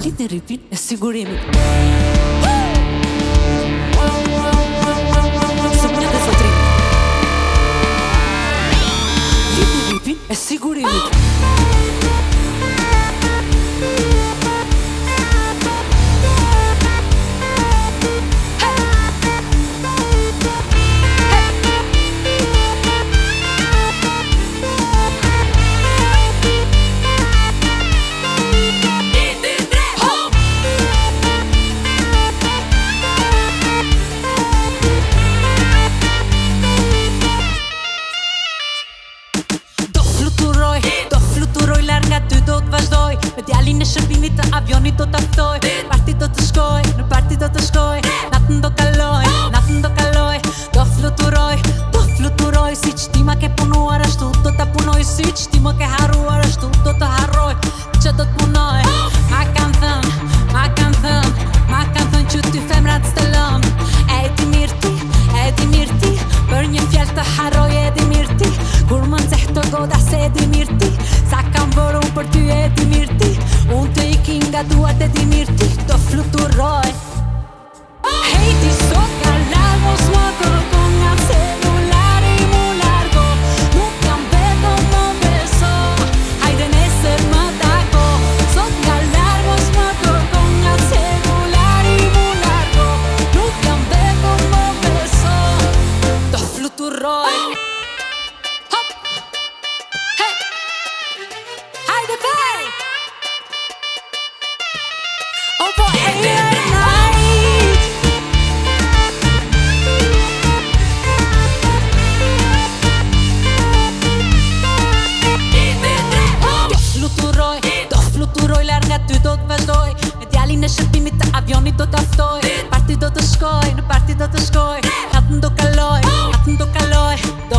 Gjitë në rritin e sigurimit. në e sigurimit. Sa kam vërë unë për ty e ti mirti Unë të ikin nga duat e ti mirti Do fluturoj Hejti sot ka lagos më të kongam se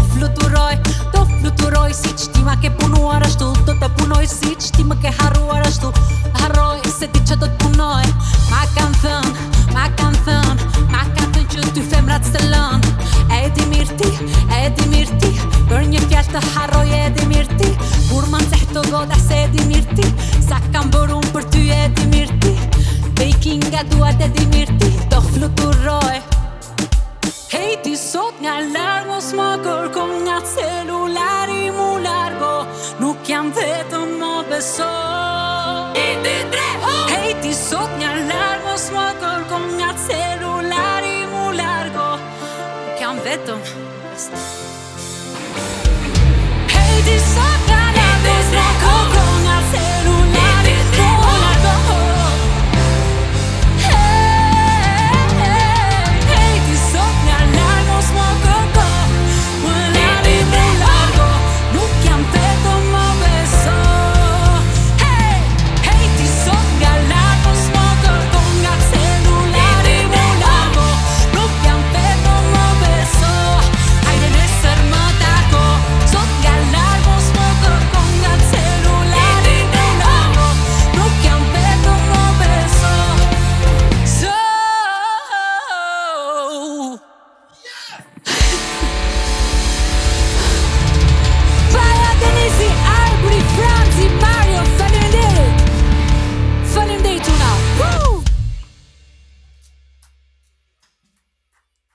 fluturoj, do fluturoj Si që ti ma ke punuar ashtu Do të punoj si që ti më ke harruar ashtu Harroj se ti që do të punoj Ma kanë thënë, ma kanë thënë Ma kanë thënë që ty femrat së lënë E di mirë ti, e di mirë ti Për një fjallë të harroj e di mirë ti Kur ma nëzhe të goda se e di mirë ti Sa kanë bërë unë për ty e di mirë ti Dhe i kinga duat e di mirë ti Do fluturoj Hey, this sot nga love you, så Inte Hej till socknar, larm och smakar Gångat ser och lär i molar gå Kan vett